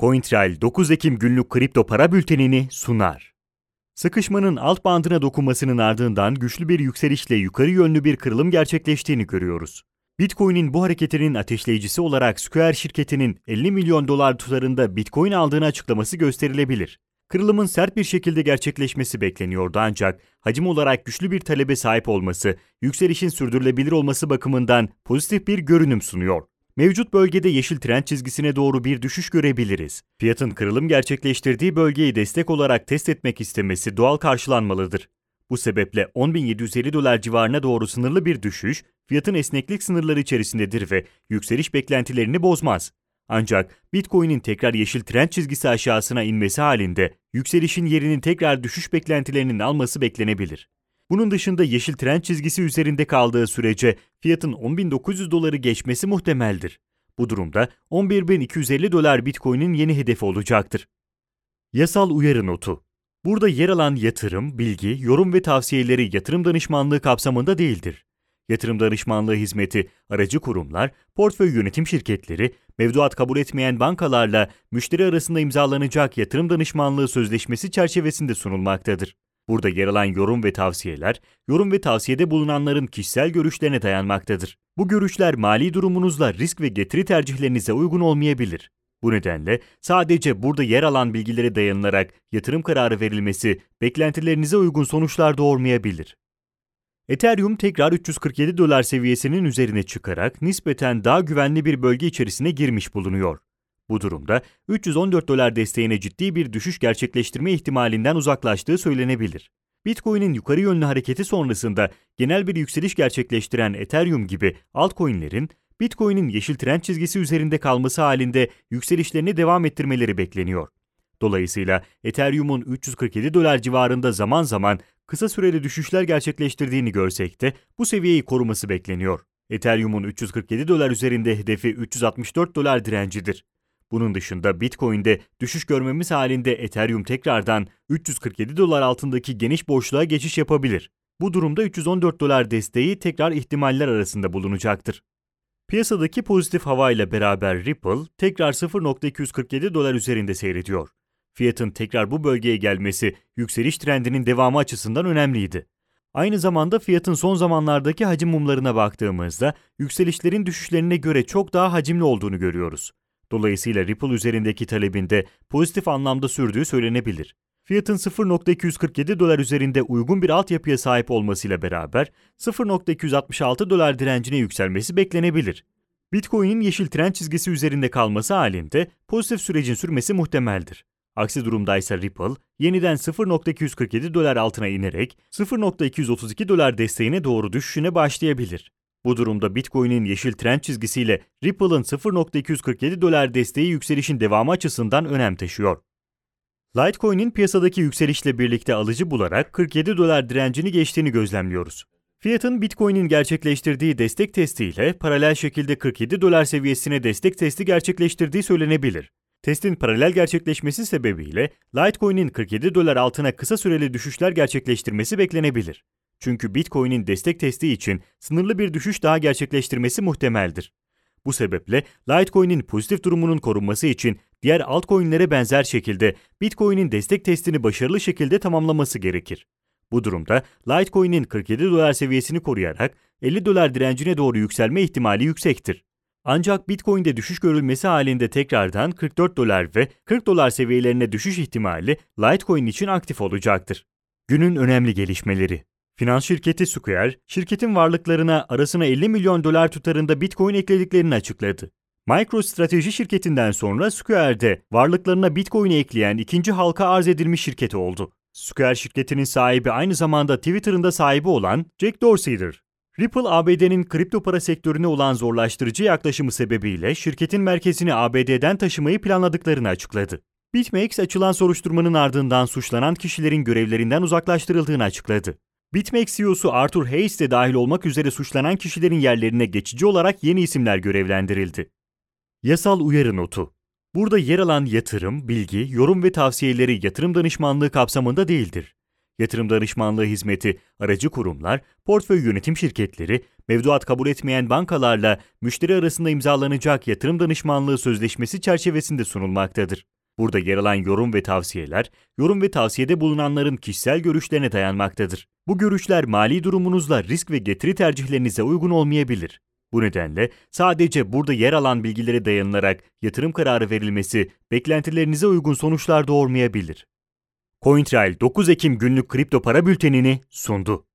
CoinTrail 9 Ekim günlük kripto para bültenini sunar. Sıkışmanın alt bandına dokunmasının ardından güçlü bir yükselişle yukarı yönlü bir kırılım gerçekleştiğini görüyoruz. Bitcoin'in bu hareketinin ateşleyicisi olarak Square şirketinin 50 milyon dolar tutarında Bitcoin aldığını açıklaması gösterilebilir. Kırılımın sert bir şekilde gerçekleşmesi bekleniyordu ancak hacim olarak güçlü bir talebe sahip olması, yükselişin sürdürülebilir olması bakımından pozitif bir görünüm sunuyor. Mevcut bölgede yeşil trend çizgisine doğru bir düşüş görebiliriz. Fiyatın kırılım gerçekleştirdiği bölgeyi destek olarak test etmek istemesi doğal karşılanmalıdır. Bu sebeple 10.750 dolar civarına doğru sınırlı bir düşüş, fiyatın esneklik sınırları içerisindedir ve yükseliş beklentilerini bozmaz. Ancak Bitcoin'in tekrar yeşil trend çizgisi aşağısına inmesi halinde yükselişin yerini tekrar düşüş beklentilerinin alması beklenebilir. Bunun dışında yeşil trend çizgisi üzerinde kaldığı sürece fiyatın 10.900 doları geçmesi muhtemeldir. Bu durumda 11.250 dolar Bitcoin'in yeni hedefi olacaktır. Yasal uyarı notu Burada yer alan yatırım, bilgi, yorum ve tavsiyeleri yatırım danışmanlığı kapsamında değildir. Yatırım danışmanlığı hizmeti, aracı kurumlar, portföy yönetim şirketleri, mevduat kabul etmeyen bankalarla müşteri arasında imzalanacak yatırım danışmanlığı sözleşmesi çerçevesinde sunulmaktadır. Burada yer alan yorum ve tavsiyeler, yorum ve tavsiyede bulunanların kişisel görüşlerine dayanmaktadır. Bu görüşler mali durumunuzla risk ve getiri tercihlerinize uygun olmayabilir. Bu nedenle sadece burada yer alan bilgilere dayanılarak yatırım kararı verilmesi beklentilerinize uygun sonuçlar doğurmayabilir. Ethereum tekrar 347 dolar seviyesinin üzerine çıkarak nispeten daha güvenli bir bölge içerisine girmiş bulunuyor. Bu durumda 314 dolar desteğine ciddi bir düşüş gerçekleştirme ihtimalinden uzaklaştığı söylenebilir. Bitcoin'in yukarı yönlü hareketi sonrasında genel bir yükseliş gerçekleştiren Ethereum gibi altcoin'lerin Bitcoin'in yeşil trend çizgisi üzerinde kalması halinde yükselişlerini devam ettirmeleri bekleniyor. Dolayısıyla Ethereum'un 347 dolar civarında zaman zaman kısa süreli düşüşler gerçekleştirdiğini görsek de bu seviyeyi koruması bekleniyor. Ethereum'un 347 dolar üzerinde hedefi 364 dolar direncidir. Bunun dışında Bitcoin'de düşüş görmemiz halinde Ethereum tekrardan 347 dolar altındaki geniş boşluğa geçiş yapabilir. Bu durumda 314 dolar desteği tekrar ihtimaller arasında bulunacaktır. Piyasadaki pozitif hava ile beraber Ripple tekrar 0.247 dolar üzerinde seyrediyor. Fiyatın tekrar bu bölgeye gelmesi yükseliş trendinin devamı açısından önemliydi. Aynı zamanda fiyatın son zamanlardaki hacim mumlarına baktığımızda yükselişlerin düşüşlerine göre çok daha hacimli olduğunu görüyoruz. Dolayısıyla Ripple üzerindeki talebinde pozitif anlamda sürdüğü söylenebilir. Fiyatın 0.247 dolar üzerinde uygun bir altyapıya sahip olmasıyla beraber 0.266 dolar direncine yükselmesi beklenebilir. Bitcoin'in yeşil trend çizgisi üzerinde kalması halinde pozitif sürecin sürmesi muhtemeldir. Aksi durumda ise Ripple yeniden 0.247 dolar altına inerek 0.232 dolar desteğine doğru düşüşüne başlayabilir. Bu durumda Bitcoin'in yeşil trend çizgisiyle Ripple'ın 0.247 dolar desteği yükselişin devamı açısından önem taşıyor. Litecoin'in piyasadaki yükselişle birlikte alıcı bularak 47 dolar direncini geçtiğini gözlemliyoruz. Fiyatın Bitcoin'in gerçekleştirdiği destek testiyle paralel şekilde 47 dolar seviyesine destek testi gerçekleştirdiği söylenebilir. Testin paralel gerçekleşmesi sebebiyle Litecoin'in 47 dolar altına kısa süreli düşüşler gerçekleştirmesi beklenebilir. Çünkü Bitcoin'in destek testi için sınırlı bir düşüş daha gerçekleştirmesi muhtemeldir. Bu sebeple Litecoin'in pozitif durumunun korunması için diğer altcoin'lere benzer şekilde Bitcoin'in destek testini başarılı şekilde tamamlaması gerekir. Bu durumda Litecoin'in 47 dolar seviyesini koruyarak 50 dolar direncine doğru yükselme ihtimali yüksektir. Ancak Bitcoin'de düşüş görülmesi halinde tekrardan 44 dolar ve 40 dolar seviyelerine düşüş ihtimali Litecoin için aktif olacaktır. Günün önemli gelişmeleri Finans şirketi Square, şirketin varlıklarına arasına 50 milyon dolar tutarında Bitcoin eklediklerini açıkladı. MicroStrateji şirketinden sonra Square'de varlıklarına Bitcoin ekleyen ikinci halka arz edilmiş şirket oldu. Square şirketinin sahibi aynı zamanda Twitter'ın da sahibi olan Jack Dorsey'dir. Ripple, ABD'nin kripto para sektörüne olan zorlaştırıcı yaklaşımı sebebiyle şirketin merkezini ABD'den taşımayı planladıklarını açıkladı. BitMEX açılan soruşturmanın ardından suçlanan kişilerin görevlerinden uzaklaştırıldığını açıkladı. BitMEX CEO'su Arthur Hayes de dahil olmak üzere suçlanan kişilerin yerlerine geçici olarak yeni isimler görevlendirildi. Yasal uyarı notu Burada yer alan yatırım, bilgi, yorum ve tavsiyeleri yatırım danışmanlığı kapsamında değildir. Yatırım danışmanlığı hizmeti, aracı kurumlar, portföy yönetim şirketleri, mevduat kabul etmeyen bankalarla müşteri arasında imzalanacak yatırım danışmanlığı sözleşmesi çerçevesinde sunulmaktadır. Burada yer alan yorum ve tavsiyeler, yorum ve tavsiyede bulunanların kişisel görüşlerine dayanmaktadır. Bu görüşler mali durumunuzla risk ve getiri tercihlerinize uygun olmayabilir. Bu nedenle sadece burada yer alan bilgilere dayanılarak yatırım kararı verilmesi beklentilerinize uygun sonuçlar doğurmayabilir. CoinTrail 9 Ekim günlük kripto para bültenini sundu.